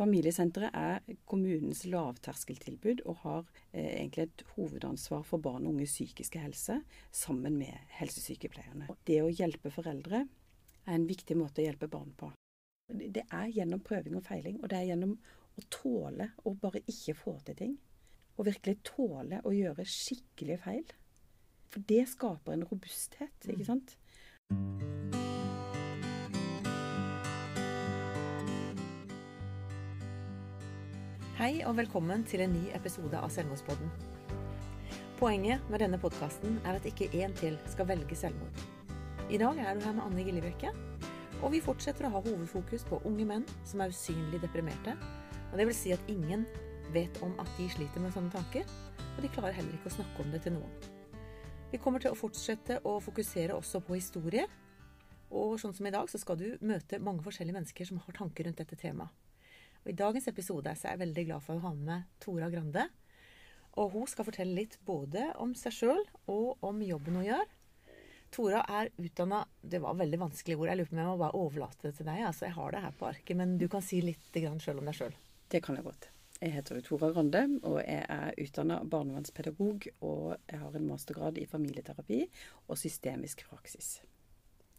Familiesenteret er kommunens lavterskeltilbud og har eh, egentlig et hovedansvar for barn og unges psykiske helse sammen med helsesykepleierne. Det å hjelpe foreldre er en viktig måte å hjelpe barn på. Det er gjennom prøving og feiling, og det er gjennom å tåle å bare ikke få til ting. Og virkelig tåle å gjøre skikkelige feil. For det skaper en robusthet, ikke sant. Hei og velkommen til en ny episode av Selvmordspodden. Poenget med denne podkasten er at ikke én til skal velge selvmord. I dag er du her med Anne Gillebrekke, og vi fortsetter å ha hovedfokus på unge menn som er usynlig deprimerte. Og det vil si at ingen vet om at de sliter med sånne tanker, og de klarer heller ikke å snakke om det til noen. Vi kommer til å fortsette å fokusere også på historie. Og sånn som i dag, så skal du møte mange forskjellige mennesker som har tanker rundt dette temaet. Og I dagens episode er jeg veldig glad for å ha med Tora Grande. Og hun skal fortelle litt både om seg sjøl og om jobben hun gjør. Tora er utdanna Det var veldig vanskelig ord. Jeg lurer på om jeg må bare overlate det til deg. Altså, jeg har det her på arket, men du kan si litt sjøl om deg sjøl. Det kan jeg godt. Jeg heter Tora Grande, og jeg er utdanna barnevernspedagog. Og jeg har en mastergrad i familieterapi og systemisk praksis.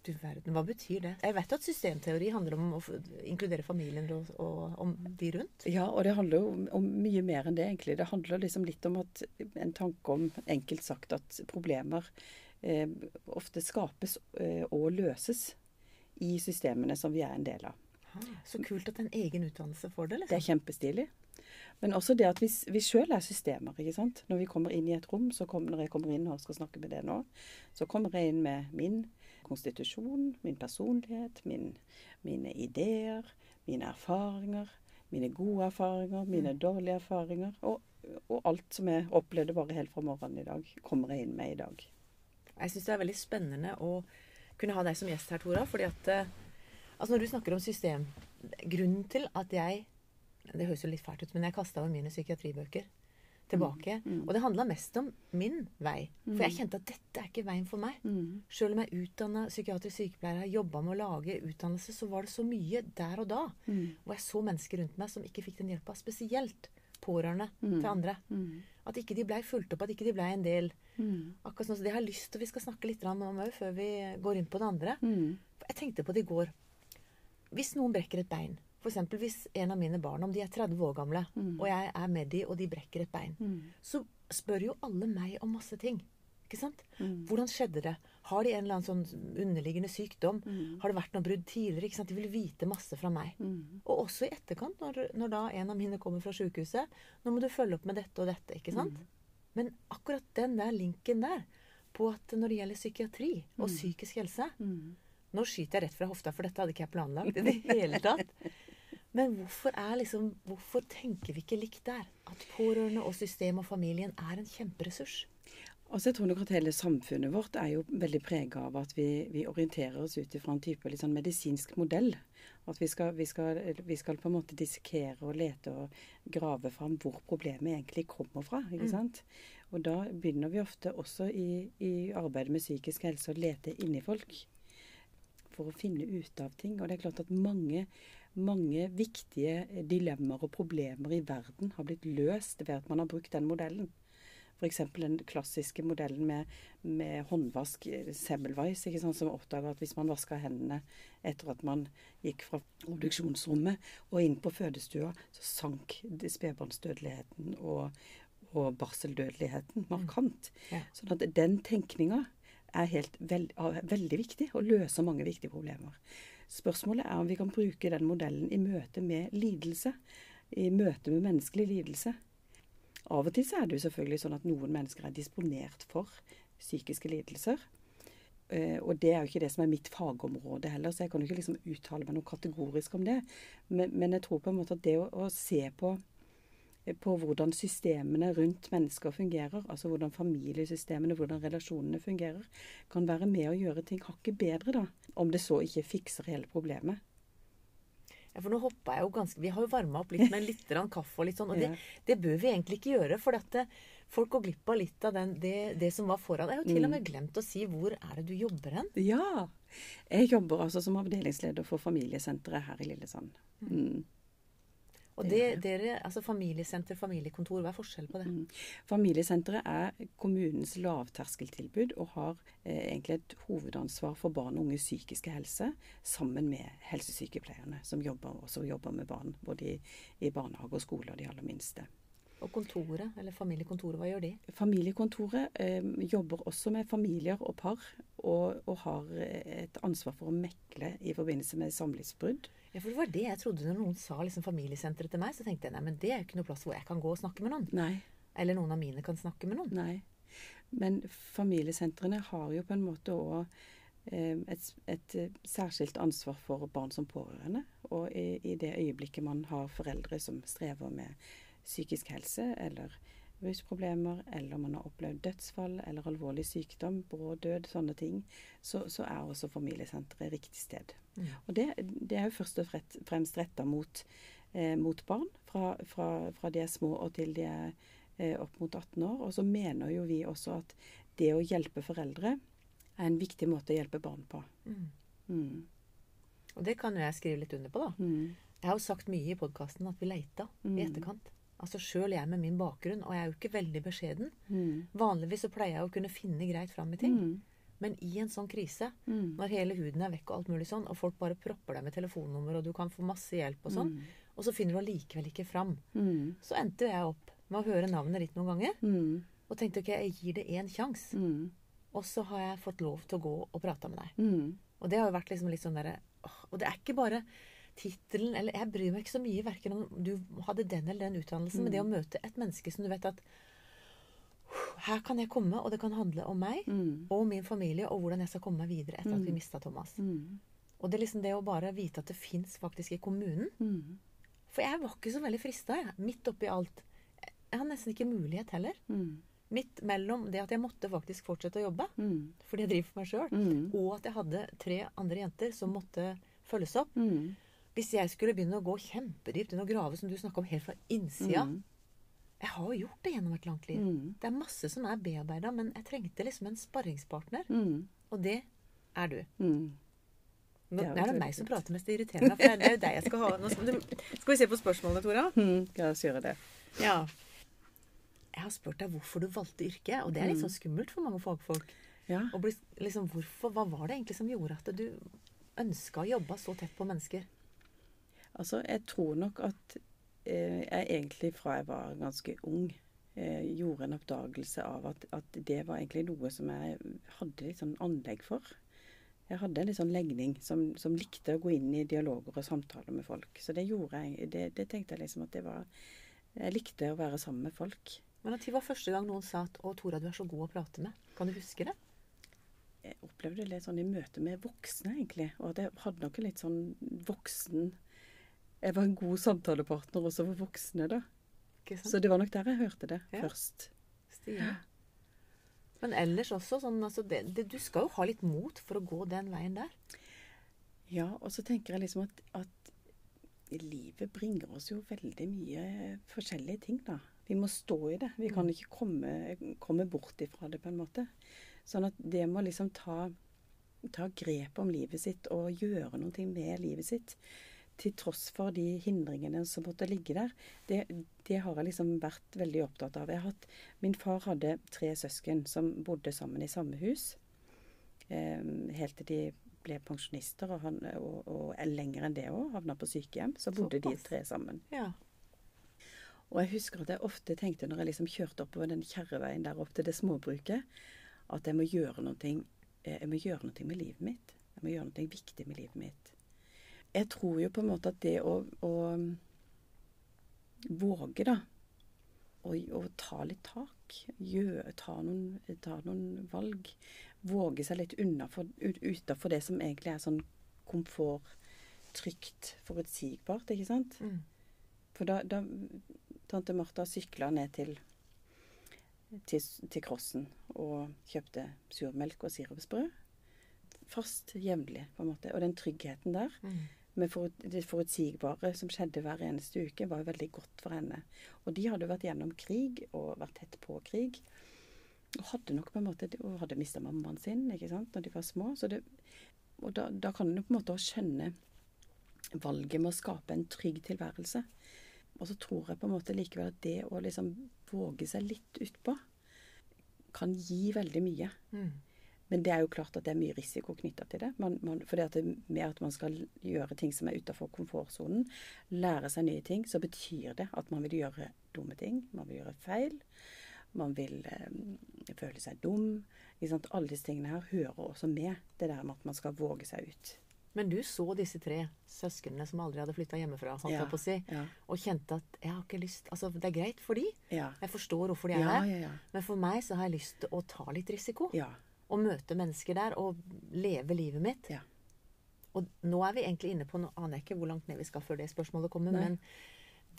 Du verden, hva betyr det? Jeg vet at systemteori handler om å inkludere familien og, og om de rundt. Ja, og det handler jo om, om, mye mer enn det, egentlig. Det handler liksom litt om at en tanke om, enkelt sagt, at problemer eh, ofte skapes eh, og løses i systemene som vi er en del av. så kult at en egen utdannelse får det. liksom. Det er kjempestilig. Men også det at vi, vi sjøl er systemer. ikke sant? Når vi kommer inn i et rom, så kommer, når jeg kommer inn og skal snakke med det nå, så kommer jeg inn med min konstitusjon, min personlighet, min, mine ideer, mine erfaringer. Mine gode erfaringer, mine mm. dårlige erfaringer. Og, og, alt som jeg opplevde bare helt fra morgenen i dag, kommer jeg inn med i dag. Jeg syns det er veldig spennende å kunne ha deg som gjest her, Tora. fordi at eh, altså Når du snakker om system Grunnen til at jeg Det høres jo litt fælt ut, men jeg kasta over mine psykiatribøker tilbake. Mm. mm. Og det handla mest om min vei. For jeg mm. kjente at dette er ikke veien for meg. Mm. Sjøl om jeg er utdanna psykiatrisk sykepleier, har jobba med å lage utdannelse, så var det så mye der og da mm. Og jeg så mennesker rundt meg som ikke fikk den hjelpa. Spesielt pårørende mm. til andre. At ikke de blei fulgt opp, at ikke de blei en del. Akkurat sånn, så Det har jeg lyst til vi skal snakke litt om òg, før vi går inn på det andre. Jeg tenkte på det i går. Hvis noen brekker et bein F.eks. hvis en av mine barn, om de er 30 år gamle, mm. og jeg er med de, og de brekker et bein, mm. så spør jo alle meg om masse ting. Ikke sant? Mm. Hvordan skjedde det? Har de en eller annen sånn underliggende sykdom? Mm. Har det vært noe brudd tidligere? Ikke sant? De vil vite masse fra meg. Mm. Og også i etterkant, når, når, da en av mine kommer fra sykehuset. Nå må du følge opp med dette og dette. ikke sant? Mm. Men akkurat den der linken der, på at når det gjelder psykiatri og psykisk helse Nå skyter jeg rett fra hofta, for dette hadde ikke jeg planlagt i det hele tatt. Men hvorfor, liksom, hvorfor, tenker vi ikke likt der? At pårørende og system og familien er en kjemperessurs? Altså jeg tror nok at Hele samfunnet vårt er jo veldig prega av at vi, vi, orienterer oss ut fra en type sånn medisinsk modell. At vi skal, vi, skal, vi skal, på en måte dissekere og lete og grave fram hvor problemet egentlig kommer fra. ikke mm. sant? Og da begynner vi ofte også i, i arbeidet med psykisk helse å lete inni folk. For å finne ut av ting. Og det er klart at mange mange viktige dilemmaer og problemer i verden har blitt løst ved at man har brukt den modellen. F.eks. den klassiske modellen med, med håndvask, Semmelweis, ikke sant, som oppdaga at hvis man vaska hendene etter at man gikk fra produksjonsrommet og inn på fødestua, så sank spedbarnsdødeligheten og, og barseldødeligheten markant. Mm. Ja. Sånn at den tenkninga er helt veld, veldig viktig og løser mange viktige problemer. Spørsmålet er om vi kan bruke den modellen i møte med lidelse. I møte med menneskelig lidelse. Av og til er det jo selvfølgelig sånn at noen mennesker er disponert for psykiske lidelser. Uh, og det er jo ikke det som er mitt fagområde heller, så jeg kan jo ikke liksom uttale meg noe kategorisk om det. Men, men, jeg tror på en måte at det å, å se på på hvordan systemene rundt mennesker fungerer, altså hvordan familiesystemene, hvordan relasjonene fungerer, kan være med å gjøre ting hakket bedre, da. Om det så ikke fikser hele problemet. Ja, for nå hoppa jeg jo ganske Vi har jo varma opp litt med litt kaffe og litt sånn. Og det, det, bør vi egentlig ikke gjøre. For dette, folk går glipp av litt av den, det, det, som var foran. Jeg har jo til og med mm. glemt å si hvor er det du jobber hen? Ja. Jeg jobber altså som avdelingsleder for familiesenteret her i Lillesand. Mm. Og det, dere, altså familiesenter, familiekontor, hva er forskjellen på det? Mm. Familiesenteret er kommunens lavterskeltilbud og har eh, egentlig et hovedansvar for barn og unges psykiske helse, sammen med helsesykepleierne, som jobber, også jobber med barn både i, i barnehage og skole og de aller minste. Og kontoret, eller familiekontoret, hva gjør de? Familiekontoret eh, jobber også med familier og par, og, og, har et ansvar for å mekle i forbindelse med samlivsbrudd. Ja, for det var det jeg trodde når noen sa liksom familiesenteret til meg. Så tenkte jeg nei, men det er jo ikke noe plass hvor jeg kan gå og snakke med noen. Nei. Eller noen av mine kan snakke med noen. Nei. Men familiesentrene har jo på en måte òg eh, et, et, særskilt ansvar for barn som pårørende. Og i, i, det øyeblikket man har foreldre som strever med psykisk helse eller rusproblemer, eller man har opplevd dødsfall eller alvorlig sykdom, brå død, sånne ting, så, så er også familiesenteret riktig sted. Mm. Og det, det, er jo først og fremst retta mot, eh, mot, barn, fra, fra, fra, de er små og til de er eh, opp mot 18 år. Og så mener jo vi også at det å hjelpe foreldre er en viktig måte å hjelpe barn på. Mm. Mm. Og det kan jo jeg skrive litt under på, da. Mm. Jeg har jo sagt mye i podkasten at vi leita i mm. etterkant. Altså Sjøl jeg med min bakgrunn, og jeg er jo ikke veldig beskjeden. Mm. Vanligvis så pleier jeg å kunne finne greit fram i ting. Mm. Men i en sånn krise, mm. når hele huden er vekk og alt mulig sånn, og folk bare propper deg med telefonnummer, og du kan få masse hjelp og sånn, mm. og så finner du allikevel ikke fram, mm. så endte jeg opp med å høre navnet ditt noen ganger. Mm. Og tenkte ok, jeg gir det én sjanse. Og så har jeg fått lov til å gå og prate med deg. Og det har jo vært liksom litt sånn derre Og det er ikke bare tittelen Eller jeg bryr meg ikke så mye verken om du hadde den eller den utdannelsen, mm. men det å mm. møte et menneske som du vet at her kan jeg komme, og det kan handle om meg mm. og min familie, og hvordan jeg skal komme meg videre etter at vi mm. mista Thomas. Mm. Og det er liksom det å bare vite at det fins faktisk i kommunen. Mm. For jeg var ikke så veldig frista, jeg. Midt oppi alt. Jeg har nesten ikke mulighet heller. Midt mellom det at jeg måtte faktisk fortsette å jobbe fordi jeg driver for meg sjøl, og at jeg hadde tre andre jenter som måtte følges opp. Hvis jeg skulle begynne å gå kjempedypt inn og grave, som du snakka om, helt fra innsida mm. Jeg har jo gjort det gjennom et langt liv. Mm. Det er masse som er bearbeida, men jeg trengte liksom en sparringspartner. Mm. Og det er du. Mm. Nå det er det meg som prater mest irriterende. For det er jo deg jeg skal ha. Nå skal, du, skal vi se på spørsmålene, Tora? Mm, la oss gjøre det. Ja. Jeg har spurt deg hvorfor du valgte yrket, og det er litt sånn skummelt for mange fagfolk. Ja. Bli, liksom, hvorfor, hva var det egentlig som gjorde at du ønska å jobbe så tett på mennesker? Altså, jeg tror nok at eh, jeg egentlig fra jeg var ganske ung, eh, gjorde en oppdagelse av at, at, det var egentlig noe som jeg hadde litt sånn anlegg for. Jeg hadde en litt sånn legning som, som, likte å gå inn i dialoger og samtaler med folk. Så det gjorde jeg. Det, det tenkte jeg liksom at det var Jeg likte å være sammen med folk. Men når var første gang noen sa at 'Å, Tora, du er så god å prate med'? Kan du huske det? Jeg opplevde det litt sånn i møte med voksne, egentlig. Og at jeg hadde nok en litt sånn voksen jeg var en god samtalepartner også for voksne, da. Så det var nok der jeg hørte det ja. først. Stilig. Men ellers også sånn altså det, det, Du skal jo ha litt mot for å gå den veien der. Ja, og så tenker jeg liksom at, at livet bringer oss jo veldig mye forskjellige ting, da. Vi må stå i det. Vi kan mm. ikke komme, komme bort ifra det, på en måte. Sånn at det må liksom ta, ta grep om livet sitt og gjøre noe med livet sitt til tross for de hindringene som måtte ligge der, det, det, har jeg liksom vært veldig opptatt av. Hatt, min far hadde tre søsken som bodde sammen i samme hus. Eh, helt til de ble pensjonister, og, han, og, og lenger enn det òg, havna på sykehjem. Så bodde så de tre sammen. Ja. Og jeg husker at jeg ofte tenkte når jeg liksom kjørte oppover den kjerreveien der opp til det småbruket, at jeg må gjøre noe, eh, jeg må gjøre noe med livet mitt. Jeg må gjøre noe viktig med livet mitt jeg tror jo på en måte at det å, å våge, da, å, å, ta litt tak, gjør, ta, noen, ta, noen, valg, våge seg litt utafor det som egentlig er sånn komfort, trygt, forutsigbart, ikke sant? Mm. For da, da Tante Martha sykla ned til, til, til Krossen og kjøpte surmelk og sirupsbrød. Fast, jevnlig, på en måte. Og den tryggheten der. Mm med det forutsigbare som skjedde hver eneste uke, var veldig godt for henne. Og de hadde vært gjennom krig og vært tett på krig. Og hadde nok på en måte, og hadde mista mammaen sin ikke sant, når de var små. Det, og da, da kan en på en måte skjønne valget med å skape en trygg tilværelse. Og så tror jeg på en måte likevel at det å liksom våge seg litt utpå kan gi veldig mye. Mm. Men det er jo klart at det er mye risiko knytta til det. Man, man, fordi at det, med at man skal gjøre ting som er utafor komfortsonen, lære seg nye ting, så betyr det at man vil gjøre dumme ting. Man vil gjøre feil. Man vil eh, føle seg dum. Alle disse tingene her hører også med det der med at man skal våge seg ut. Men du så disse tre søsknene som aldri hadde flytta hjemmefra, Ja, si, ja. og kjente at jeg har ikke lyst Altså, det er greit for de. Ja. Jeg forstår hvorfor de er Ja, ja, ja. Men for meg så har jeg lyst til å ta litt risiko. Ja. Og møte mennesker der og leve livet mitt. Ja. Og nå er vi egentlig inne på Nå aner jeg ikke hvor langt ned vi skal før det spørsmålet kommer, Nei. men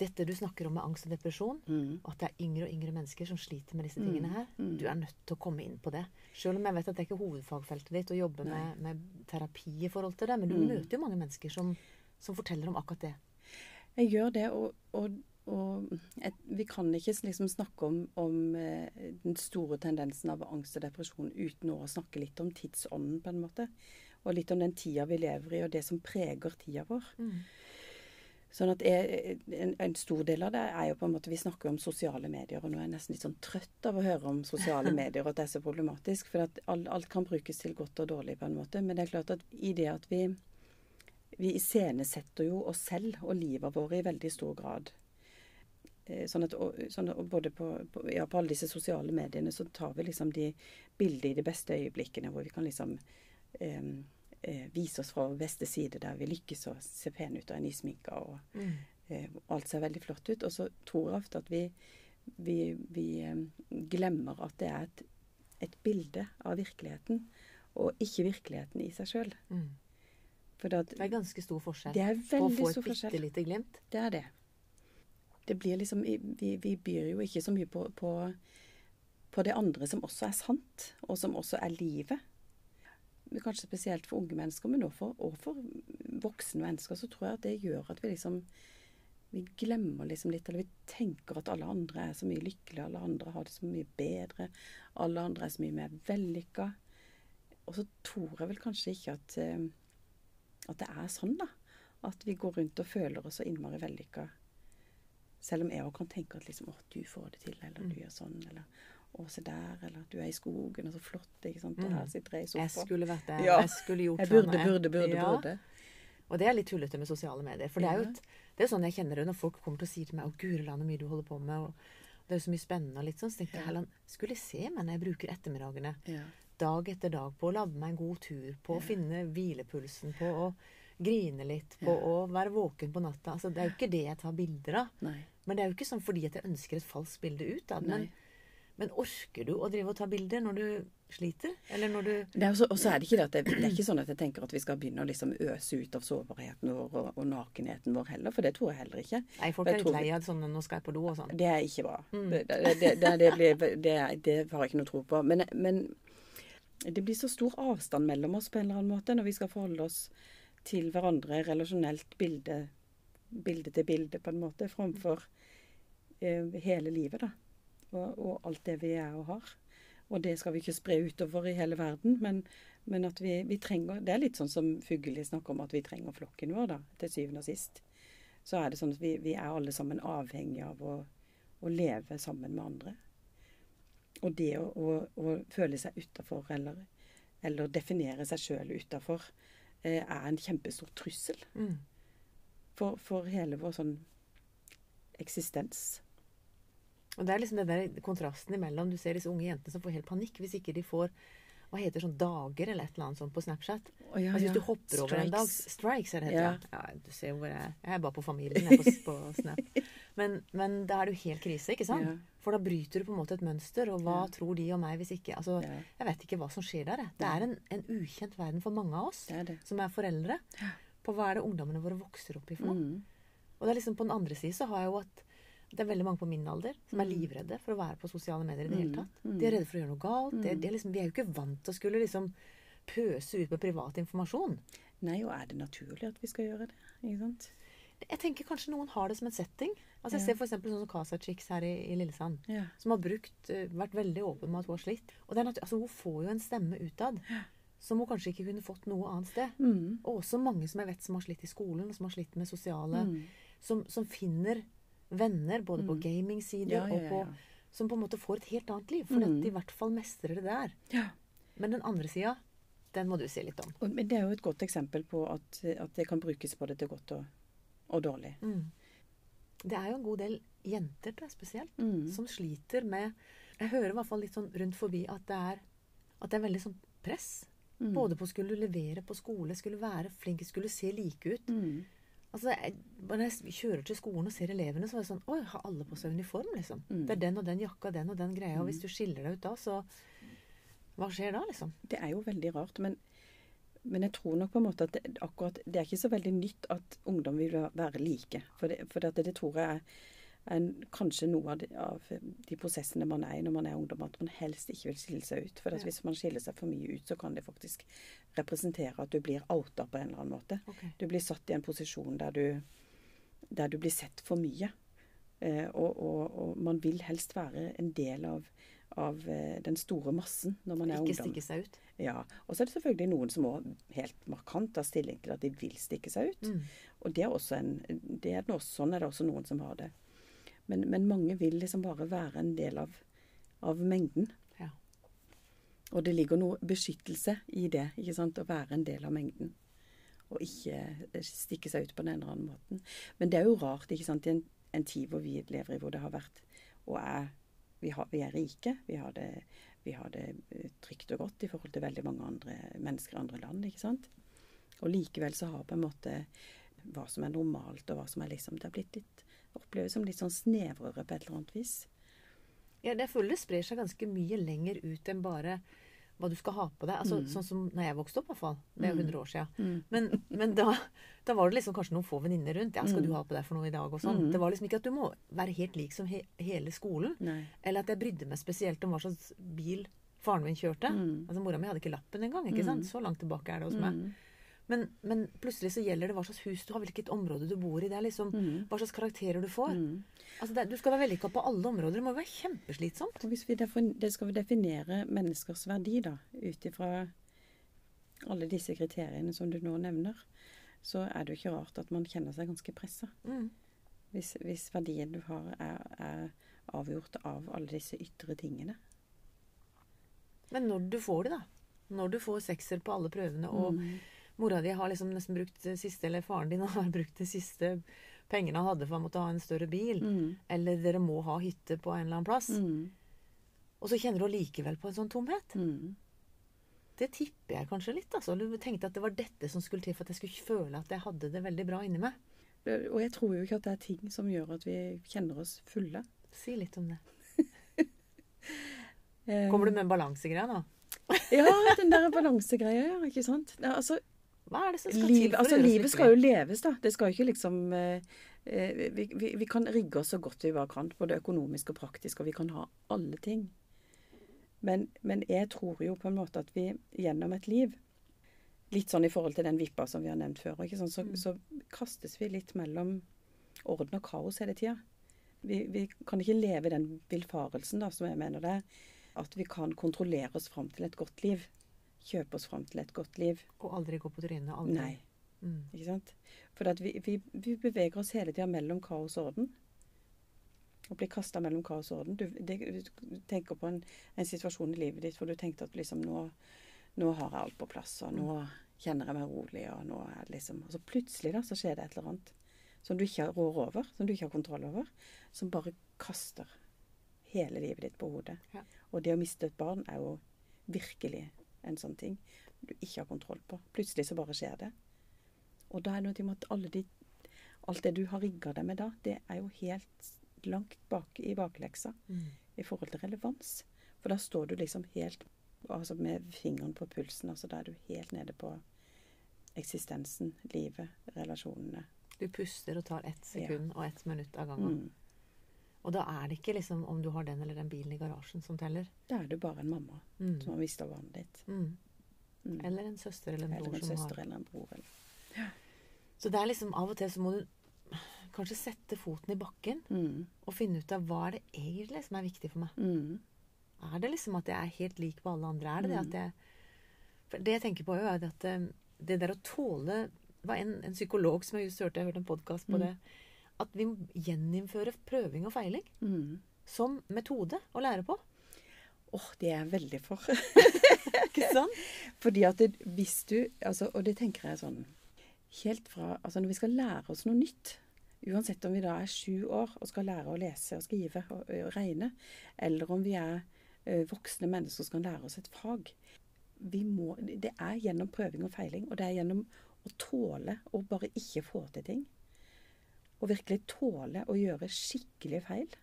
dette du snakker om med angst og depresjon, Mm. og at det er yngre og yngre mennesker som sliter med disse tingene her, mm. du er nødt til å komme inn på det. Selv om jeg vet at det er ikke hovedfagfeltet ditt å jobbe med, med terapi i forhold til det, men du Mm. møter jo mange mennesker som, som forteller om akkurat det. Jeg gjør det, og, og, og et, vi kan ikke liksom snakke om, om eh, den store tendensen av angst og depresjon uten å snakke litt om tidsånden, på en måte. Og litt om den tida vi lever i, og det som preger tida vår. Sånn at jeg, en, en stor del av det er jo på en måte Vi snakker om sosiale medier, og nå er jeg nesten litt sånn trøtt av å høre om sosiale medier, og at det er så problematisk. For at alt, alt kan brukes til godt og dårlig, på en måte. Men det er klart at i det at vi vi iscenesetter jo oss selv og livet vårt i veldig stor grad. Eh, Sånn at, sånn at både på, på, ja, på alle disse sosiale mediene så tar vi liksom de bildene i de beste øyeblikkene, hvor vi kan liksom eh, eh, vise oss fra vår beste side, der vi lykkes og ser pene ut og er nysminka og eh, og alt ser veldig flott ut. Og så tror jeg ofte at vi, vi, vi eh, glemmer at det er et, et bilde av virkeligheten, og ikke virkeligheten i seg sjøl. Mm. Det, er ganske stor forskjell det er på å veldig få et bitte lite glimt. Det er det. Det blir liksom Vi, vi byr jo ikke så mye på, på, på det andre som også er sant, og som også er livet. Kanskje spesielt for unge mennesker, men også for, og for voksne mennesker, så tror jeg at det gjør at vi liksom Vi glemmer liksom litt, eller vi tenker at alle andre er så mye lykkelige, alle andre har det så mye bedre, alle andre er så mye mer vellykka. Og så tror jeg vel kanskje ikke at, eh, at det er sånn, da. At vi går rundt og føler oss så innmari vellykka. Selv om jeg òg kan tenke at liksom, å, du får det til, eller du gjør sånn, eller å, se der, eller du er i skogen, og så flott, ikke sant, og her sitter jeg i Jeg skulle vært der. Ja. Jeg skulle gjort Jeg sånn. burde, og jeg- burde, burde, Ja. burde. Og det er litt tullete med sosiale medier. For det er jo et, det er sånn jeg kjenner det når folk kommer til å si til meg 'Å, guri land, så mye du holder på med', og det er jo så mye spennende og litt sånn. Så tenkte jeg Helland, skulle jeg se meg når jeg bruker ettermiddagene Ja. dag etter dag på å lage meg en god tur, på å finne hvilepulsen, på å grine litt, på å være våken på natta. Altså, det er jo ikke det jeg tar bilder av. Nei. Men det er jo ikke sånn fordi at jeg ønsker et falskt bilde ut. Men, men orker du å drive og ta bilder når du sliter? Eller når du Det er også, er det ikke det det, det er ikke sånn at jeg tenker at vi skal begynne å liksom øse ut av sårbarheten vår og, og nakenheten vår heller, for det tror jeg heller ikke. Nei, folk er litt tror- lei av sånn 'nå skal jeg på do' og sånn. Det er ikke bra. Det, det, det, det, det, blir, det, det har jeg ikke noe tro på. Men, men det blir så stor avstand mellom oss på en eller annen måte når vi skal forholde oss til hverandre relasjonelt bilde, bilde til bilde, på en måte, framfor eh, hele livet, da. Og, og alt det vi er og har. Og det skal vi ikke spre utover i hele verden, men, men at vi, vi trenger Det er litt sånn som Fugelli snakker om, at vi trenger flokken vår, da, til syvende og sist. Så er det sånn at vi, vi er alle sammen avhengige av å, å leve sammen med andre. Og det å, å, å føle seg utafor, eller, eller definere seg sjøl utafor, eh, er en kjempestor trussel Mm. For, for hele vår sånn eksistens. Og det er liksom den der kontrasten imellom. Du ser disse unge jentene som får helt panikk hvis ikke de får hva heter sånn dager eller et eller annet sånt på Snapchat. Oh, ja, altså. Hvis du hopper over en dag Strikes. Strikes, er det Ja. heter. Ja. ja, du ser hvor jeg. Jeg er bare på familien jeg på, på Snap. Men, men da er det jo helt krise, ikke sant? Ja. For da bryter du på en måte et mønster. Og hva tror de om meg hvis ikke Altså, jeg vet ikke hva som skjer der. Det er en, en ukjent verden for mange av oss Det er det. som er foreldre. På hva er det ungdommene våre vokser opp i for noe? Mm. Og det er liksom på den andre siden så har jeg jo at det er veldig mange på min alder som er livredde for å være på sosiale medier i det hele tatt. De er redde for å gjøre noe galt. De er, de er liksom, vi er jo ikke vant til å skulle liksom pøse ut med privat informasjon. Nei, og er det naturlig at vi skal gjøre det? Ikke sant? Jeg tenker kanskje noen har det som en setting. Altså Jeg Ja. ser for eksempel sånn som Casa Chicks her i, i Lillesand. Ja. Som har brukt, eh, vært veldig åpen med at hun har slitt. Og det er altså Hun får jo en stemme utad som hun kanskje ikke kunne fått noe annet sted. Mm. Og også mange som jeg vet som har slitt i skolen, og som har slitt med sosiale Mm. som, som finner venner, både på gamingsider Ja, ja, og på. Som på en måte får et helt annet liv. For Mm. at de i hvert fall mestrer det der. ja. Men den andre sida, den må du si litt om. Og, men det er jo et godt eksempel på at, at det kan brukes både til godt og, og dårlig. Mm. Det er jo en god del jenter da, spesielt Mm. som sliter med Jeg hører i hvert fall litt sånn rundt forbi at det er, at det er veldig sånn press. Mm. Både på skulle levere på skole, skulle være flink, skulle se like ut. Mm. Altså, jeg, Når jeg kjører til skolen og ser elevene, så er det sånn Oi, har alle på seg uniform, liksom? Mm. Det er den og den jakka, den og den greia. Og hvis du skiller deg ut da, så Hva skjer da, liksom? Det er jo veldig rart, men, men jeg tror nok på en måte at det, akkurat, det er ikke så veldig nytt at ungdom vil være like. For det, for det, det tror jeg er, kanskje noe av de, av de prosessene man er i når man er ungdom, at man helst ikke vil skille seg ut. For at Ja. hvis man skiller seg for mye ut, så kan det faktisk representere at du blir outa på en eller annen måte. Okay. Du blir satt i en posisjon der du, der du blir sett for mye. Eh, og, og, og man vil helst være en del av, av eh, den store massen når man er Ikke ungdom. stikke seg ut. Ja, Og så er det selvfølgelig noen som òg helt markant tar stilling til at de vil stikke seg ut. Mm. Og det er også en, det er også, sånn er det også noen som har det. Men, men mange vil liksom bare være en del av, av mengden. Ja. Og det ligger noe beskyttelse i det, ikke sant? å være en del av mengden. Og ikke eh, stikke seg ut på den ene eller annen måten. Men det er jo rart, ikke sant, i en, en tid hvor vi lever i, hvor det har vært og er Vi, har, vi er rike. Vi har, det, vi har det eh, trygt og godt i forhold til veldig mange andre mennesker i andre land, ikke sant. Og likevel så har på en måte hva som er normalt, og hva som er liksom Det har blitt litt oppleves som litt sånn snevrere på et eller annet vis. Ja, det føler det sprer seg ganske mye lenger ut enn bare hva du skal ha på deg. Altså, Mm. Sånn som når jeg vokste opp, i hvert fall. Det er jo 100 år siden. Mm. Men, men da, da var det liksom kanskje noen få venninner rundt. Ja, 'Skal Mm. du ha på deg for noe i dag?' og sånn. Mm. Det var liksom ikke at du må være helt lik som he hele skolen. Nei. Eller at jeg brydde meg spesielt om hva slags bil faren min kjørte. Mm. Altså Mora mi hadde ikke lappen engang. ikke sant? Mm. Så langt tilbake er det hos meg. Men, men plutselig så gjelder det hva slags hus du har, hvilket område du bor i. Det er liksom Mm. hva slags karakterer du får. Mm. Altså det, Du skal være vellykka på alle områder. Det må jo være kjempeslitsomt. Og hvis vi det skal vi definere menneskers verdi, da, ut ifra alle disse kriteriene som du nå nevner, så er det jo ikke rart at man kjenner seg ganske pressa. Mm. Hvis, hvis verdien du har, er, er avgjort av alle disse ytre tingene. Men når du får det, da. Når du får sekser på alle prøvene, og Mm. Mora di har liksom nesten brukt det siste, eller faren din har brukt de siste pengene han hadde for han måtte ha en større bil, Mm. eller dere må ha hytte på en eller annen plass, Mm. og så kjenner du allikevel på en sånn tomhet. Mm. Det tipper jeg kanskje litt. altså. Du tenkte at det var dette som skulle til for at jeg skulle føle at jeg hadde det veldig bra inni meg. Og jeg tror jo ikke at det er ting som gjør at vi kjenner oss fulle. Si litt om det. Eh, Kommer du med en balansegreie nå? Ja, den der balansegreia, ja. Ikke sant. Ja, altså, Hva er det som skal liv, til for altså å gjøre oss livet skal jo leves, da. Det skal jo ikke liksom eh, eh, vi, vi, vi kan rigge oss så godt vi bare kan, både økonomisk og praktisk, og vi kan ha alle ting. Men, men jeg tror jo på en måte at vi gjennom et liv Litt sånn i forhold til den vippa som vi har nevnt før, ikke sant? Så, Mm. så kastes vi litt mellom orden og kaos hele tida. Vi, vi kan ikke leve den villfarelsen, da, som jeg mener det at vi kan kontrollere oss fram til et godt liv. Kjøpe oss fram til et godt liv. Og aldri gå på trynet. Aldri. Nei. Mm. Ikke sant? For at vi, vi, vi beveger oss hele tida mellom kaos og orden. Å blir kasta mellom kaos og orden. Du, det, du tenker på en, en situasjon i livet ditt hvor du tenkte at liksom nå, nå har jeg alt på plass, og nå kjenner jeg meg rolig, og nå er det liksom Og så plutselig da, så skjer det et eller annet som du ikke har rår over, som du ikke har kontroll over, som bare kaster hele livet ditt på hodet. Ja. Og det å miste et barn er jo virkelig en sånn ting du ikke har kontroll på. Plutselig så bare skjer det. Og da er det noe med at alle de, alt det du har rigga deg med da, det er jo helt langt bak i bakleksa Mm. i forhold til relevans. For da står du liksom helt altså med fingeren på pulsen. altså Da er du helt nede på eksistensen, livet, relasjonene. Du puster og tar ett sekund og ett minutt av gangen. Mm. Og da er det ikke liksom om du har den eller den bilen i garasjen som teller. Da er du bare en mamma Mm. som har mista barnet ditt. Mm. Mm. Eller en søster eller en Eller bror en som søster har eller en bror. Eller. Så det er liksom av og til så må du kanskje sette foten i bakken Mm. og finne ut av hva er det egentlig som er viktig for meg. Mm. Er det liksom at jeg er helt lik på alle andre? Er det det Mm. at jeg For det jeg tenker på, er jo at eh, det der å tåle Det var en, en psykolog som jeg just hørte, jeg hørte en podkast på Mm. det. At vi må gjeninnføre prøving og feiling Mm. som metode å lære på. Åh, det er jeg veldig for. Ikke sant? Fordi at det, hvis du altså, Og det tenker jeg sånn Helt fra Altså når vi skal lære oss noe nytt, uansett om vi da er sju år og skal lære å lese og skrive og, og regne, eller om vi er ø, voksne mennesker som skal lære oss et fag vi må, Det er gjennom prøving og feiling, og det er gjennom å tåle å bare ikke få til ting. Og virkelig tåle å gjøre skikkelige feil.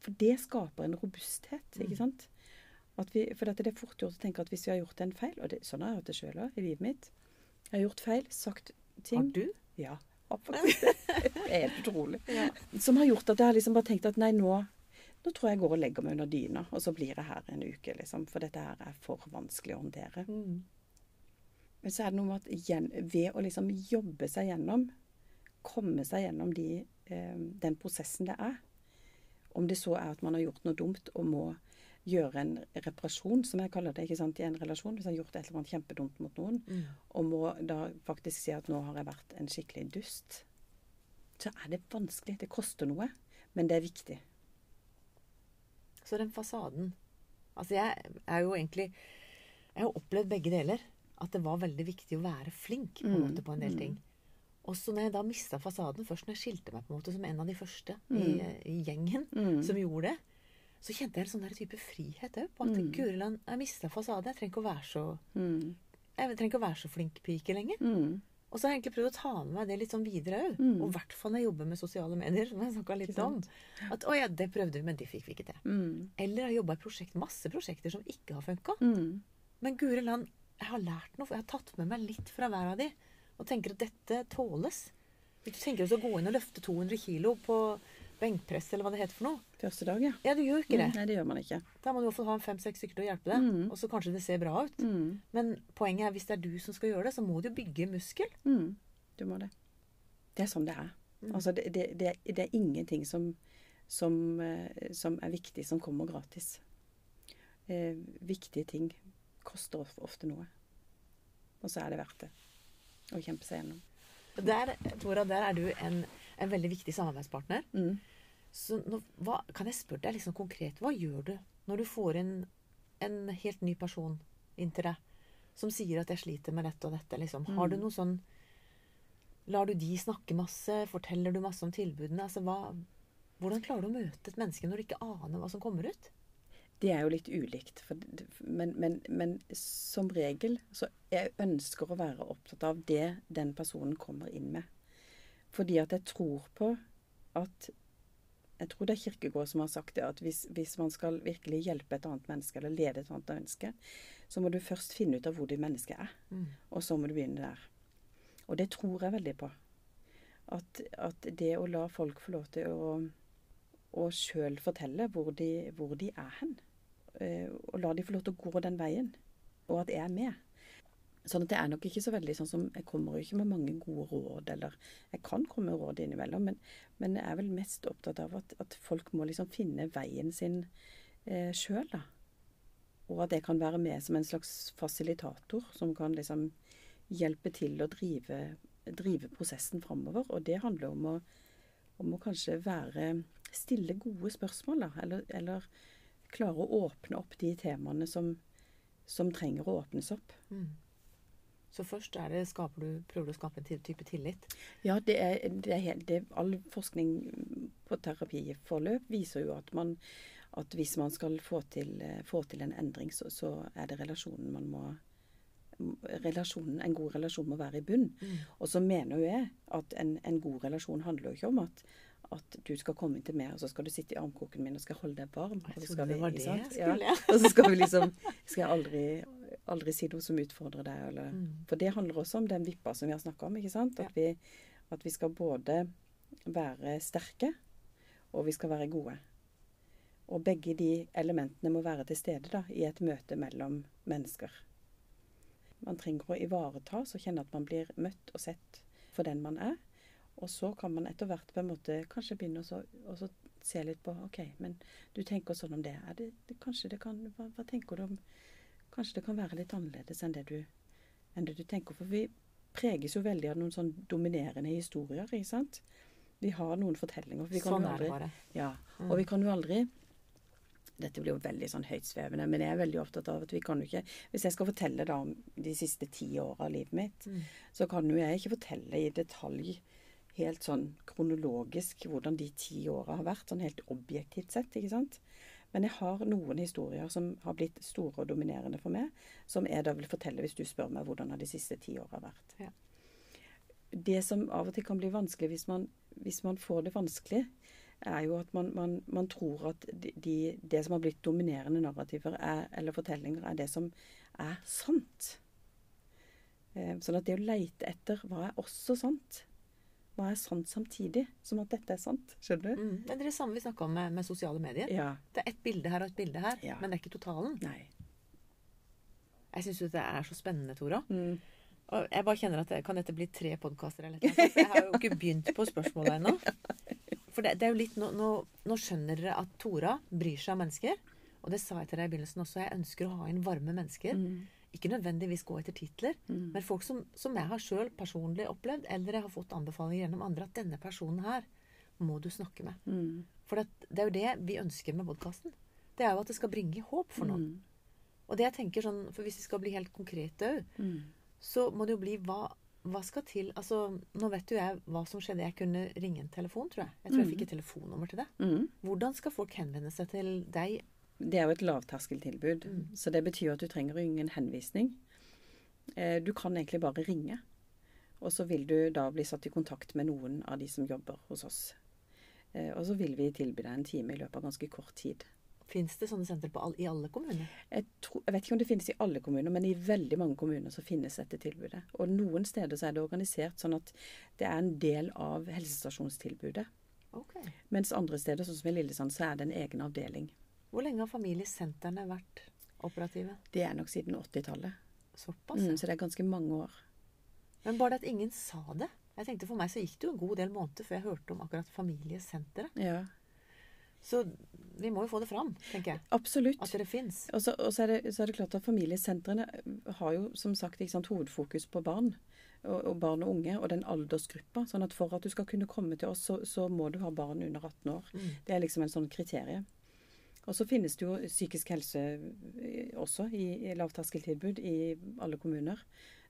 For det skaper en robusthet, ikke sant? At vi, for det er fort gjort å tenke at hvis vi har gjort en feil, og det, sånn har jeg hatt det sjøl òg i livet mitt Jeg har gjort feil, sagt ting Har du? Ja, faktisk det. Er helt utrolig. Som har gjort at jeg har liksom bare tenkt at nei, nå, nå tror jeg jeg går og legger meg under dyna, og så blir jeg her en uke, liksom. For dette her er for vanskelig å håndtere. Mm. Men så er det noe med at igjen, ved å liksom jobbe seg gjennom, komme seg gjennom de, eh, den prosessen det er, om det så er at man har gjort noe dumt og må gjøre en reparasjon, som jeg kaller det, ikke sant, i en relasjon, hvis jeg har gjort et eller annet kjempedumt mot noen, Mm. og må da faktisk si at nå har jeg vært en skikkelig dust, så er det vanskelig. Det koster noe, men det er viktig. Så den fasaden Altså, jeg er jo egentlig Jeg har opplevd begge deler. At det var veldig viktig å være flink på en Mm, måte på en del mm. ting. Og så når jeg da mista fasaden, først når jeg skilte meg på en måte som en av de første i, i gjengen Mm. som gjorde det, så kjente jeg en sånn der type frihet òg. På at Mm. Guriland, jeg mista fasaden. Jeg trenger ikke å være så Mm. jeg trenger ikke å være så flink pike lenger. Mm. Og så har jeg egentlig prøvd å ta med meg det litt sånn videre òg. Mm. Og i hvert fall når jeg jobber med sosiale medier, som jeg snakka litt om. At å ja, det prøvde vi, men det fikk vi ikke til. Mm. Eller jeg har jobba i prosjekt, masse prosjekter som ikke har funka. Mm. Men guri land, jeg har lært noe. Jeg har tatt med meg litt fra hver av de. Og tenker at dette tåles. Hvis du tenker å gå inn og løfte 200 kilo på benkpress, eller hva det heter for noe. Første dag, ja. Ja, du gjør ikke det. Mm. Nei, det gjør man ikke. Da må du i hvert fall ha fem-seks stykker til å hjelpe deg. Mm. Og så kanskje det ser bra ut. Mm. Men poenget er hvis det er du som skal gjøre det, så må du bygge muskel. Mm. Du må det. Det er sånn det er. Mm. Altså, det, det, det, er- det er ingenting som, som, eh, som er viktig, som kommer gratis. Eh, viktige ting koster ofte noe. Og så er det verdt det. Å kjempe seg gjennom. Der, Tora, der er du en, en veldig viktig samarbeidspartner. Mm. Så nå, hva, kan jeg spørre deg liksom konkret, hva gjør du når du får inn en helt ny person inn til deg som sier at 'jeg sliter med dette og dette'? Liksom. Har du Mm. noe sånn Lar du de snakke masse? Forteller du masse om tilbudene? Altså, hva, hvordan klarer du å møte et menneske når du ikke aner hva som kommer ut? Det er jo litt ulikt. For, men, men, men som regel så jeg ønsker å være opptatt av det den personen kommer inn med. Fordi at jeg tror på at Jeg tror det er Kirkegård som har sagt det, at hvis, hvis man skal virkelig hjelpe et annet menneske, eller lede et annet menneske, så må du først finne ut av hvor det mennesket er. Mm. Og så må du begynne der. Og det tror jeg veldig på. At, at det å la folk få lov til å, å sjøl fortelle hvor de, hvor de er hen, og la de få lov til å gå den veien, og at jeg er med. Sånn at det er nok ikke så veldig sånn som Jeg kommer jo ikke med mange gode råd, eller Jeg kan komme med råd innimellom, men, men jeg er vel mest opptatt av at, at folk må liksom finne veien sin eh, sjøl, da. Og at jeg kan være med som en slags fasilitator som kan liksom hjelpe til å drive, drive prosessen framover. Og det handler om å, om å kanskje være Stille gode spørsmål, da. Eller, eller klare å åpne opp de temaene som, som trenger å åpnes opp. Mm. Så først er det, du, prøver du å skape en type tillit. Ja, det er, det er helt, det, all forskning på terapiforløp viser jo at man at hvis man skal få til, få til en endring, så, så er det relasjonen man må relasjonen, En god relasjon må være i bunn. Mm. Og så mener jo jeg at en, en god relasjon handler jo ikke om at, at du skal komme inn til meg, og så skal du sitte i armkroken min og skal holde deg varm. og så skal vi, det det. Ja. Og så skal vi liksom Skal jeg aldri, aldri si noe som utfordrer deg, eller Mm. For det handler også om den vippa som vi har snakka om, ikke sant? At, vi, at vi skal både være sterke, og vi skal være gode. Og begge de elementene må være til stede da, i et møte mellom mennesker. Man trenger å ivareta og kjenne at man blir møtt og sett for den man er. Og så kan man etter hvert på en måte kanskje begynne å så, å så se litt på OK, men du tenker sånn om det. Er det, det kanskje det kan hva, hva tenker du om Kanskje det kan være litt annerledes enn det du, enn det du tenker. For vi preges jo veldig av noen sånn dominerende historier, ikke sant. Vi har noen fortellinger. for Vi kan Sånn jo er det bare. Ja, Mm. og vi kan jo aldri Dette blir jo veldig sånn høytsvevende, men jeg er veldig opptatt av at vi kan jo ikke Hvis jeg skal fortelle da om de siste ti åra av livet mitt, Mm. så kan jo jeg ikke fortelle i detalj helt sånn kronologisk hvordan de ti åra har vært, sånn helt objektivt sett, ikke sant. Men jeg har noen historier som har blitt store og dominerende for meg, som jeg da vil fortelle hvis du spør meg hvordan de siste ti åra vært. Ja. Det som av og til kan bli vanskelig hvis man, hvis man får det vanskelig, er jo at man, man, man tror at de, de, det som har blitt dominerende narrativer er, eller fortellinger, er det som er sant. Eh, sånn at det å leite etter hva er også sant? Hva er sant samtidig som at dette er sant? Skjønner du? Mm. Det er det samme vi snakka om med, med sosiale medier. Ja. Det er ett bilde her og et bilde her, Ja. men det er ikke totalen. Nei. Jeg syns det er så spennende, Tora. Mm. Og jeg bare kjenner at det, Kan dette bli tre podkaster jeg har jo ikke begynt på spørsmålet ennå. For det, det er jo litt nå, nå, nå skjønner dere at Tora bryr seg om mennesker. Og det sa jeg til deg i begynnelsen også. Jeg ønsker å ha inn varme mennesker. Mm. Ikke nødvendigvis gå etter titler, Mm. men folk som, som jeg har sjøl personlig opplevd, eller jeg har fått anbefalinger gjennom andre, at denne personen her må du snakke med. Mm. For det, det er jo det vi ønsker med podkasten. Det er jo at det skal bringe håp for noen. Mm. Og det jeg tenker sånn, for hvis vi skal bli helt konkrete òg, Mm. så må det jo bli hva, hva skal til Altså, nå vet jo jeg hva som skjedde. Jeg kunne ringe en telefon, tror jeg. Jeg tror jeg Mm. fikk et telefonnummer til det. Mm. Hvordan skal folk henvende seg til deg? Det er jo et lavterskeltilbud, Mm. så det betyr at du trenger ingen henvisning. Eh, Du kan egentlig bare ringe, og så vil du da bli satt i kontakt med noen av de som jobber hos oss. Eh, Og så vil vi tilby deg en time i løpet av ganske kort tid. Fins det sånne sentre all, i alle kommuner? Jeg, tror, jeg vet ikke om det finnes i alle kommuner, men i veldig mange kommuner så finnes dette tilbudet. Og noen steder så er det organisert sånn at det er en del av helsestasjonstilbudet. Okay. Mens andre steder, sånn som i Lillesand, så er det en egen avdeling. Hvor lenge har familiesentrene vært operative? Det er nok siden 80-tallet. Såpass? Mm, så det er ganske mange år. Men bare det at ingen sa det. Jeg tenkte For meg så gikk det jo en god del måneder før jeg hørte om akkurat familiesenteret. Ja, Så vi må jo få det fram, tenker jeg. absolutt. At det fins. Og så, og så, er det, så er det klart at familiesentrene har jo som sagt sant, hovedfokus på barn. Og, og barn og unge, og den aldersgruppa. sånn at for at du skal kunne komme til oss, så, så må du ha barn under 18 år. Mm. Det er liksom en sånn kriterie. Og så finnes det jo psykisk helse eh, også i, i lavterskeltilbud i alle kommuner.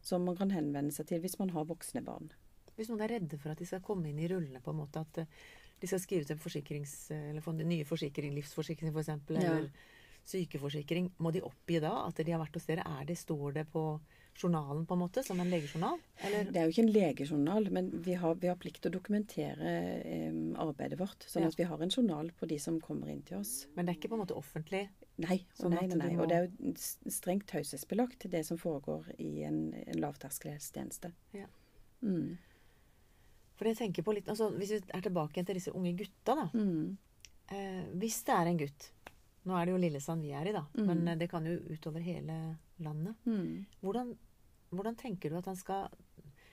Som man kan henvende seg til hvis man har voksne barn. Hvis noen er redde for at de skal komme inn i rullene, på en måte at eh, de skal skrive ut en forsikrings... Eller få en ny forsikring, livsforsikring f.eks., Ja. eller sykeforsikring, må de oppgi da at de har vært hos dere? Er det, står det på journalen, på en måte, som en legejournal? Eller Det er jo ikke en legejournal, men vi har, vi har plikt til å dokumentere eh, arbeidet vårt. Sånn Ja. at vi har en journal på de som kommer inn til oss. Men det er ikke på en måte offentlig? Nei, Sånn nei, nei, nei. må- Og det er jo strengt taushetsbelagt, det som foregår i en, en lavterskelhelsetjeneste. Ja. Mm. For jeg tenker på litt, altså Hvis vi er tilbake til disse unge gutta, da. Mm. Eh, hvis det er en gutt Nå er det jo Lillesand vi er i, da. Mm. Men eh, det kan jo utover hele landet. Mm. Hvordan, hvordan tenker du at han skal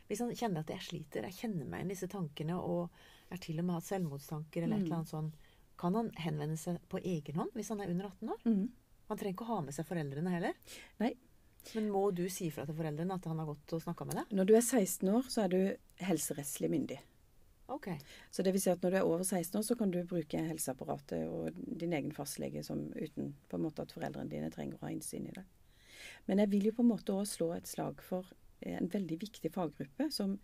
Hvis han kjenner at jeg sliter, jeg kjenner meg igjen i disse tankene, og jeg har til og med hatt selvmordstanker eller et Mm. eller annet sånn, kan han henvende seg på egen hånd hvis han er under 18 år? Mm. Han trenger ikke å ha med seg foreldrene heller. Nei. Men må du si fra til foreldrene at han har gått og snakka med deg? Når du er 16 år, så er du helserettslig myndig. Ok. Så det vil si at når du er over 16 år, så kan du bruke helseapparatet og din egen fastlege som uten på en måte at foreldrene dine trenger å ha innsyn i det. Men jeg vil jo på en måte også slå et slag for eh, en veldig viktig faggruppe som,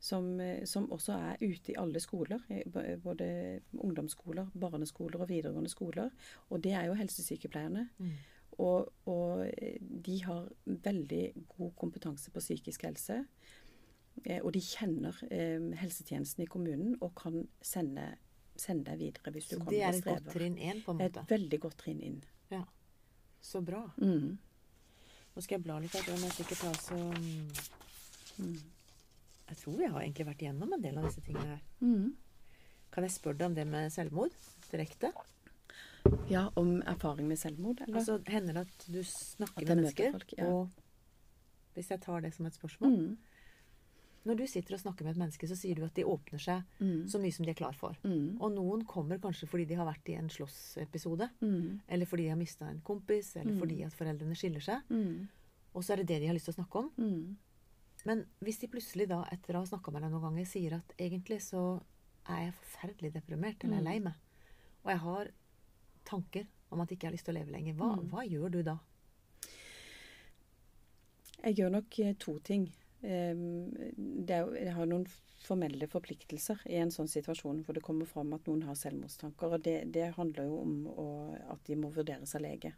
som, eh, som også er ute i alle skoler. eh, Både ungdomsskoler, barneskoler og videregående skoler. Og det er jo helsesykepleierne. Mm. Og, og de har veldig god kompetanse på psykisk helse. Og de kjenner eh, helsetjenesten i kommunen og kan sende, sende deg videre hvis du Så kommer det er et godt trinn én, på en måte. et veldig godt trinn inn. Ja. Så bra. Mm. Nå skal jeg bla litt må jeg sikkert ta så Mm. Jeg tror vi har egentlig vært igjennom en del av disse tingene her. Mm. Kan jeg spørre deg om det med selvmord direkte? Ja, om erfaring med selvmord, eller? Altså, Hender det at du snakker At med mennesker, folk, ja. og hvis jeg tar det som et spørsmål mm. Når du sitter og snakker med et menneske, så sier du at de åpner seg Mm. så mye som de er klar for. Mm. Og noen kommer kanskje fordi de har vært i en slåssepisode, Mm. eller fordi de har mista en kompis, eller Mm. fordi at foreldrene skiller seg. Mm. Og så er det det de har lyst til å snakke om. Mm. Men hvis de plutselig da, etter å ha snakka med deg noen ganger, sier at egentlig så er jeg forferdelig deprimert eller er lei meg. Og jeg har tanker om at jeg ikke har lyst til å leve lenger. Hva, hva gjør du da? Jeg gjør nok eh, to ting. Em, Det har noen formelle forpliktelser i en sånn situasjon hvor det kommer fram at noen har selvmordstanker. Og det, det handler jo om å, at de må vurderes av lege.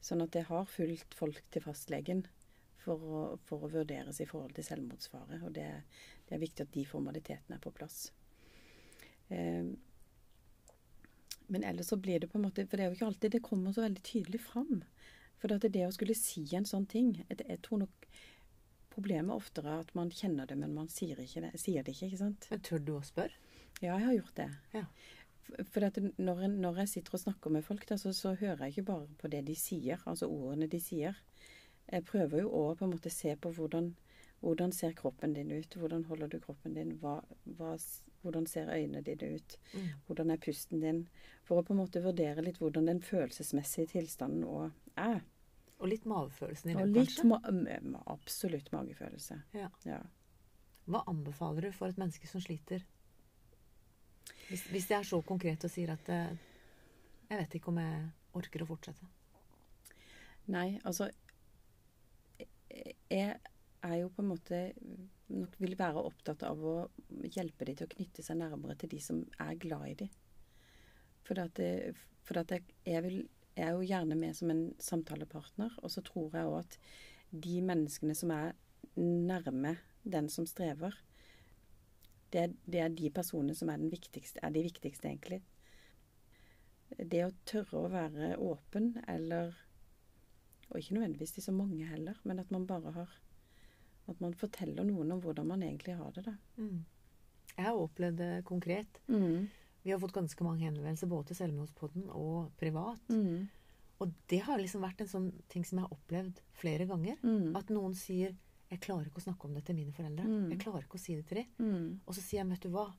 Sånn at jeg har fulgt folk til fastlegen for å, for å vurderes i forhold til selvmordsfare. Og det, det er viktig at de formalitetene er på plass. Em, men ellers så blir det på en måte For det er jo ikke alltid det kommer så veldig tydelig fram. For at det å skulle si en sånn ting jeg tror nok problemet oftere er at man kjenner det, men man sier, ikke det, sier det ikke. ikke sant? Men tør du å spørre? Ja, jeg har gjort det. Ja. For- når, når jeg sitter og snakker med folk, da, så, så hører jeg ikke bare på det de sier, altså ordene de sier. Jeg prøver jo òg på en måte se på hvordan, hvordan ser kroppen din ut? Hvordan holder du kroppen din? Hva, hva, hvordan ser øynene dine ut? Mm. Hvordan er pusten din? For å på en måte vurdere litt hvordan den følelsesmessige tilstanden òg er. Og litt magefølelsen i det, kanskje? ma absolutt magefølelse. Ja. Ja. Hva anbefaler du for et menneske som sliter? Hvis, hvis det er så konkret og sier at eh, Jeg vet ikke om jeg orker å fortsette. Nei, altså Jeg er jo på en måte nok vil være opptatt av å hjelpe de til å knytte seg nærmere til de som er glad i de. For, at det, for at jeg, jeg, vil, jeg er jo gjerne med som en samtalepartner, og så tror jeg òg at de menneskene som er nærme den som strever, det er, det er de personene som er, den viktigste, er de viktigste, egentlig. Det å tørre å være åpen, eller Og ikke nødvendigvis til så mange heller, men at man bare har At man forteller noen om hvordan man egentlig har det, da. Mm. Jeg har opplevd det konkret. Vi har fått ganske mange henvendelser både til Selvmordspodden og privat. Mm. Og det har liksom vært en sånn ting som jeg har opplevd flere ganger. Mm. At noen sier 'Jeg klarer ikke å snakke om det til mine foreldre'. Mm. Jeg klarer ikke å si det til dem. Mm. Og så sier jeg 'Vet du hva?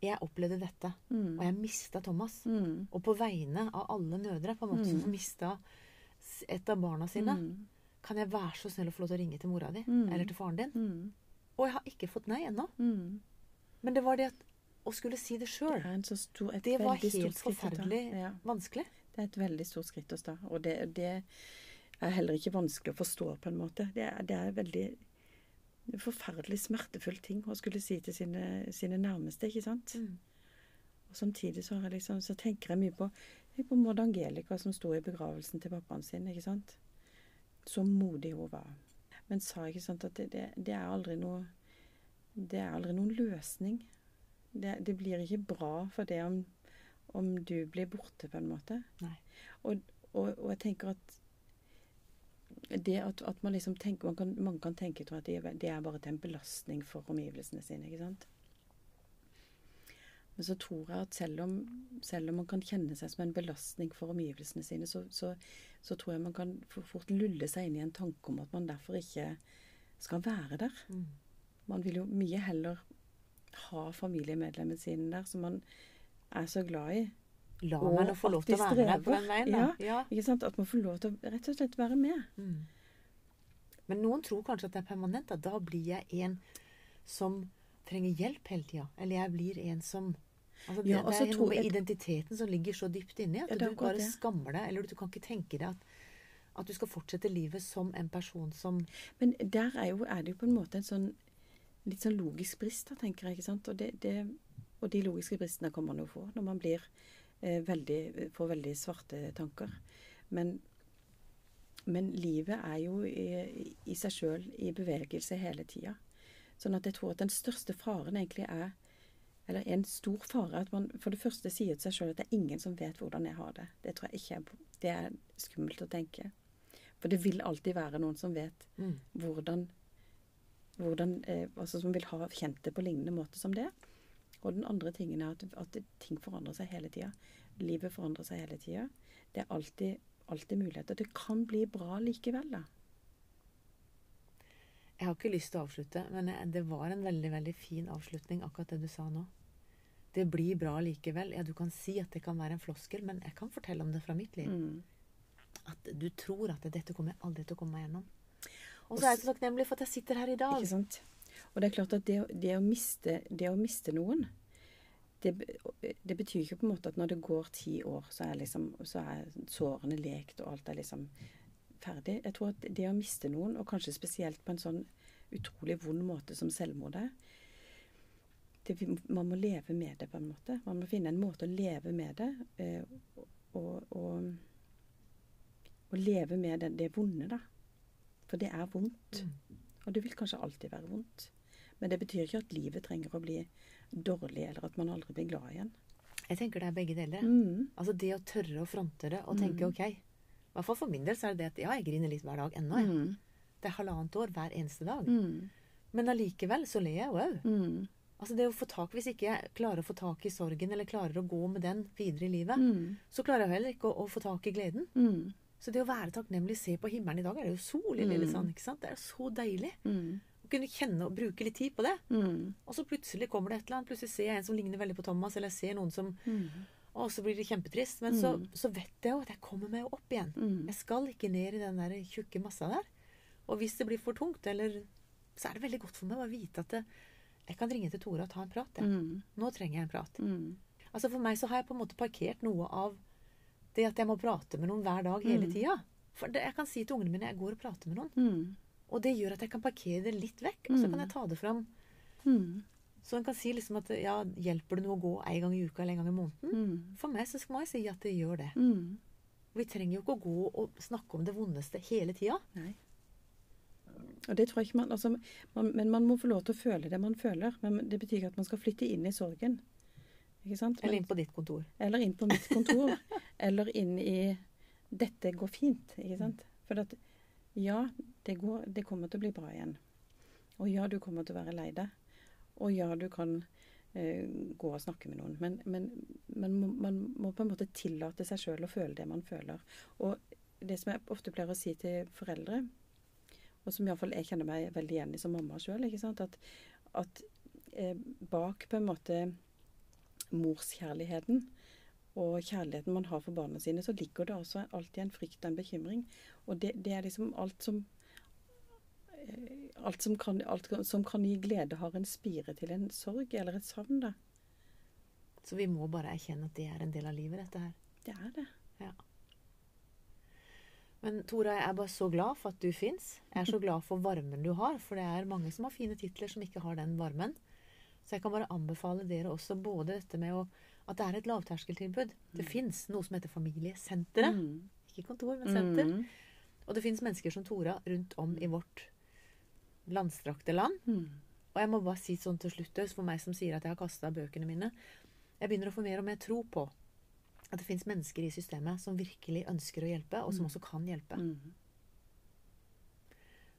Jeg opplevde dette, Mm. og jeg mista Thomas'. Mm. Og på vegne av alle mødre på en måte som mista et av barna sine, kan jeg være så snill å få lov til å ringe til mora di eller til faren din? Mm. Og jeg har ikke fått nei ennå. Mm. Men det var det at å skulle si det sjøl, det, stor, det var helt forferdelig Ja. vanskelig. Det er et veldig stort skritt å ta. Og det, det er heller ikke vanskelig å forstå, på en måte. Det er, det er veldig en forferdelig smertefull ting å skulle si til sine, sine nærmeste, ikke sant? Mm. Og samtidig så, har jeg liksom, så tenker jeg mye på, på Maud Angelica som sto i begravelsen til pappaen sin, ikke sant? Så modig hun var. Men sa ikke sant at det, det, det er aldri noe Det er aldri noen løsning. Det, det blir ikke bra for det om, om du blir borte, på en måte. Og, og, og jeg tenker at det at, at man liksom tenker man kan, Mange kan tenke tror at det er, det er bare til en belastning for omgivelsene sine. ikke sant? Men så tror jeg at selv om, selv om man kan kjenne seg som en belastning for omgivelsene sine, så, så, så tror jeg man kan fort lulle seg inn i en tanke om at man derfor ikke skal være der. Mm. Man vil jo mye heller ha familiemedlemmene sine der som man er så glad i. La Og nå få lov til å være med på den veien, da. Ja. Ikke sant? At man får lov til å rett og slett være med. Mm. Men noen tror kanskje at det er permanent. At da blir jeg en som trenger hjelp hele tida. Eller jeg blir en som altså det, Ja, det er noe med jeg- identiteten som ligger så dypt inni at Ja, du bare det. skammer deg. Eller du kan ikke tenke deg at, at du skal fortsette livet som en person som Men der er, jo, er det jo på en måte en sånn litt sånn logisk brist, da, tenker jeg. ikke sant? Og, det, det, og de logiske bristene kan man jo få når man blir eh, veldig, får veldig svarte tanker. Men, men livet er jo i, i seg sjøl i bevegelse hele tida. Sånn at jeg tror at den største faren egentlig er Eller en stor fare at man for det første sier til seg sjøl at det er ingen som vet hvordan jeg har det. Det tror jeg ikke er, det er skummelt å tenke. For det vil alltid være noen som vet mm. hvordan, hvordan eh, altså Som vil ha kjent det på lignende måte som det. Og den andre tingen er at, at ting forandrer seg hele tida. Livet forandrer seg hele tida. Det er alltid, alltid muligheter. Det kan bli bra likevel, da. Jeg har ikke lyst til å avslutte, men jeg- det var en veldig veldig fin avslutning, akkurat det du sa nå. Det blir bra likevel. Ja, du kan si at det kan være en floskel, men jeg kan fortelle om det fra mitt liv. Mm. At du tror at dette kommer jeg aldri til å komme meg gjennom. Og så er jeg så takknemlig for at jeg sitter her i dag. Ikke sant? Og det er klart at det, det, å miste, det å miste noen, det, det, betyr ikke på en måte at når det går ti år, så er, liksom, så er sårene lekt, og alt er liksom ferdig. Jeg tror at det å miste noen, og kanskje spesielt på en sånn utrolig vond måte som selvmord er det, Man må leve med det, på en måte. Man må finne en måte å leve med det. Eh, og, og, og, leve med det, det vonde, da. For det er vondt. Mm. Og det vil kanskje alltid være vondt. Men det betyr ikke at livet trenger å bli dårlig, eller at man aldri blir glad igjen. Jeg tenker det er begge deler. Mm. Altså det å tørre å fronte det og tenke mm. OK. I hvert fall for min del så er det det at ja, jeg griner litt hver dag ennå. Mm. Det er halvannet år hver eneste dag. Mm. Men allikevel så ler jeg òg. Mm. Altså det å få tak, Hvis ikke jeg klarer å få tak i sorgen, eller klarer å gå med den videre i livet, så klarer jeg heller ikke å, å få tak i gleden. Så det å være takknemlig, se på himmelen i dag, er det jo sol i Lillesand. ikke sant? Det er jo så deilig å kunne kjenne og bruke litt tid på det. Mm. Og så plutselig kommer det et eller annet. Plutselig ser jeg en som ligner veldig på Thomas, eller jeg ser noen som mm. Og så blir det kjempetrist. Men så, mm. så, vet jeg jo at jeg kommer meg opp igjen. Mm. Jeg skal ikke ned i den der tjukke massa der. Og hvis det blir for tungt, eller Så er det veldig godt for meg å vite at det, jeg kan ringe til Tore og ta en prat. Mm. Nå trenger jeg en prat. Altså For meg så har jeg på en måte parkert noe av det at jeg må prate med noen hver dag hele tida. For det, jeg kan si til ungene mine jeg går og prater med noen. Og det gjør at jeg kan parkere det litt vekk, og så kan jeg ta det fram. Mm. Så en kan si liksom at ja, hjelper det noe å gå en gang i uka eller en gang i måneden? Mm. For meg så må jeg si at det gjør det. Mm. Vi trenger jo ikke å gå og snakke om det vondeste hele tida. Og det tror jeg ikke man, altså, man, Men man må få lov til å føle det man føler. Men det betyr ikke at man skal flytte inn i sorgen. Eller inn på ditt kontor. Eller inn på mitt kontor. eller inn i 'dette går fint'. Ikke sant? For at ja, det, går, det, kommer til å bli bra igjen. Og ja, du kommer til å være lei deg. Og ja, du kan eh, gå og snakke med noen. Men, men, men man må på en måte tillate seg sjøl å føle det man føler. Og det som jeg ofte pleier å si til foreldre, og som iallfall jeg kjenner meg veldig igjen i som mamma sjøl, at, at eh, bak på en måte morskjærligheten og kjærligheten man har for barna sine, så ligger det også alltid en frykt og en bekymring. Og det, det er liksom alt som eh, alt som, kan, alt som kan gi glede, har en spire til en sorg eller et savn. da. Så vi må bare erkjenne at det er en del av livet, dette her. Det er det. Ja. Men Tora, jeg er bare så glad for at du fins. Jeg er så glad for varmen du har. For det er mange som har fine titler som ikke har den varmen. Så jeg kan bare anbefale dere også både dette med å at det er et lavterskeltilbud. Det mm. fins noe som heter Familiesenteret. Mm. Ikke kontor, men senter. Mm. Og det fins mennesker som Tora rundt om i vårt landstrakte land. Mm. Og jeg må bare si sånn til slutt, for meg som sier at jeg har kasta bøkene mine Jeg begynner å få mer og mer tro på at det fins mennesker i systemet som virkelig ønsker å hjelpe, og som mm. også kan hjelpe. Mm.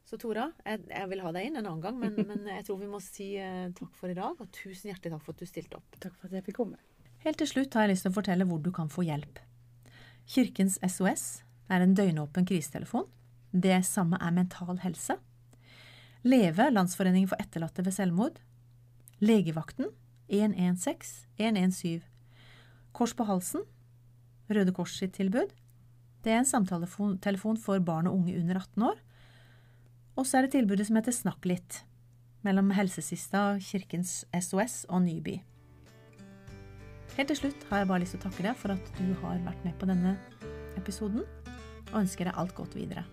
Så Tora, jeg, jeg, vil ha deg inn en annen gang, men, men jeg tror vi må si eh, takk for i dag. Og tusen hjertelig takk for at du stilte opp. Takk for at jeg fikk komme. Helt til slutt har jeg lyst til å fortelle hvor du kan få hjelp. Kirkens SOS er en døgnåpen krisetelefon. Det samme er Mental Helse. Leve, Landsforeningen for etterlatte ved selvmord. Legevakten 116 117. Kors på halsen. Røde Kors sitt tilbud. Det er en samtaletelefon for barn og unge under 18 år. Og så er det tilbudet som heter Snakk litt, mellom Helsesista, Kirkens SOS og Nyby. Helt til slutt har jeg bare lyst til å takke deg for at du har vært med på denne episoden, og ønsker deg alt godt videre.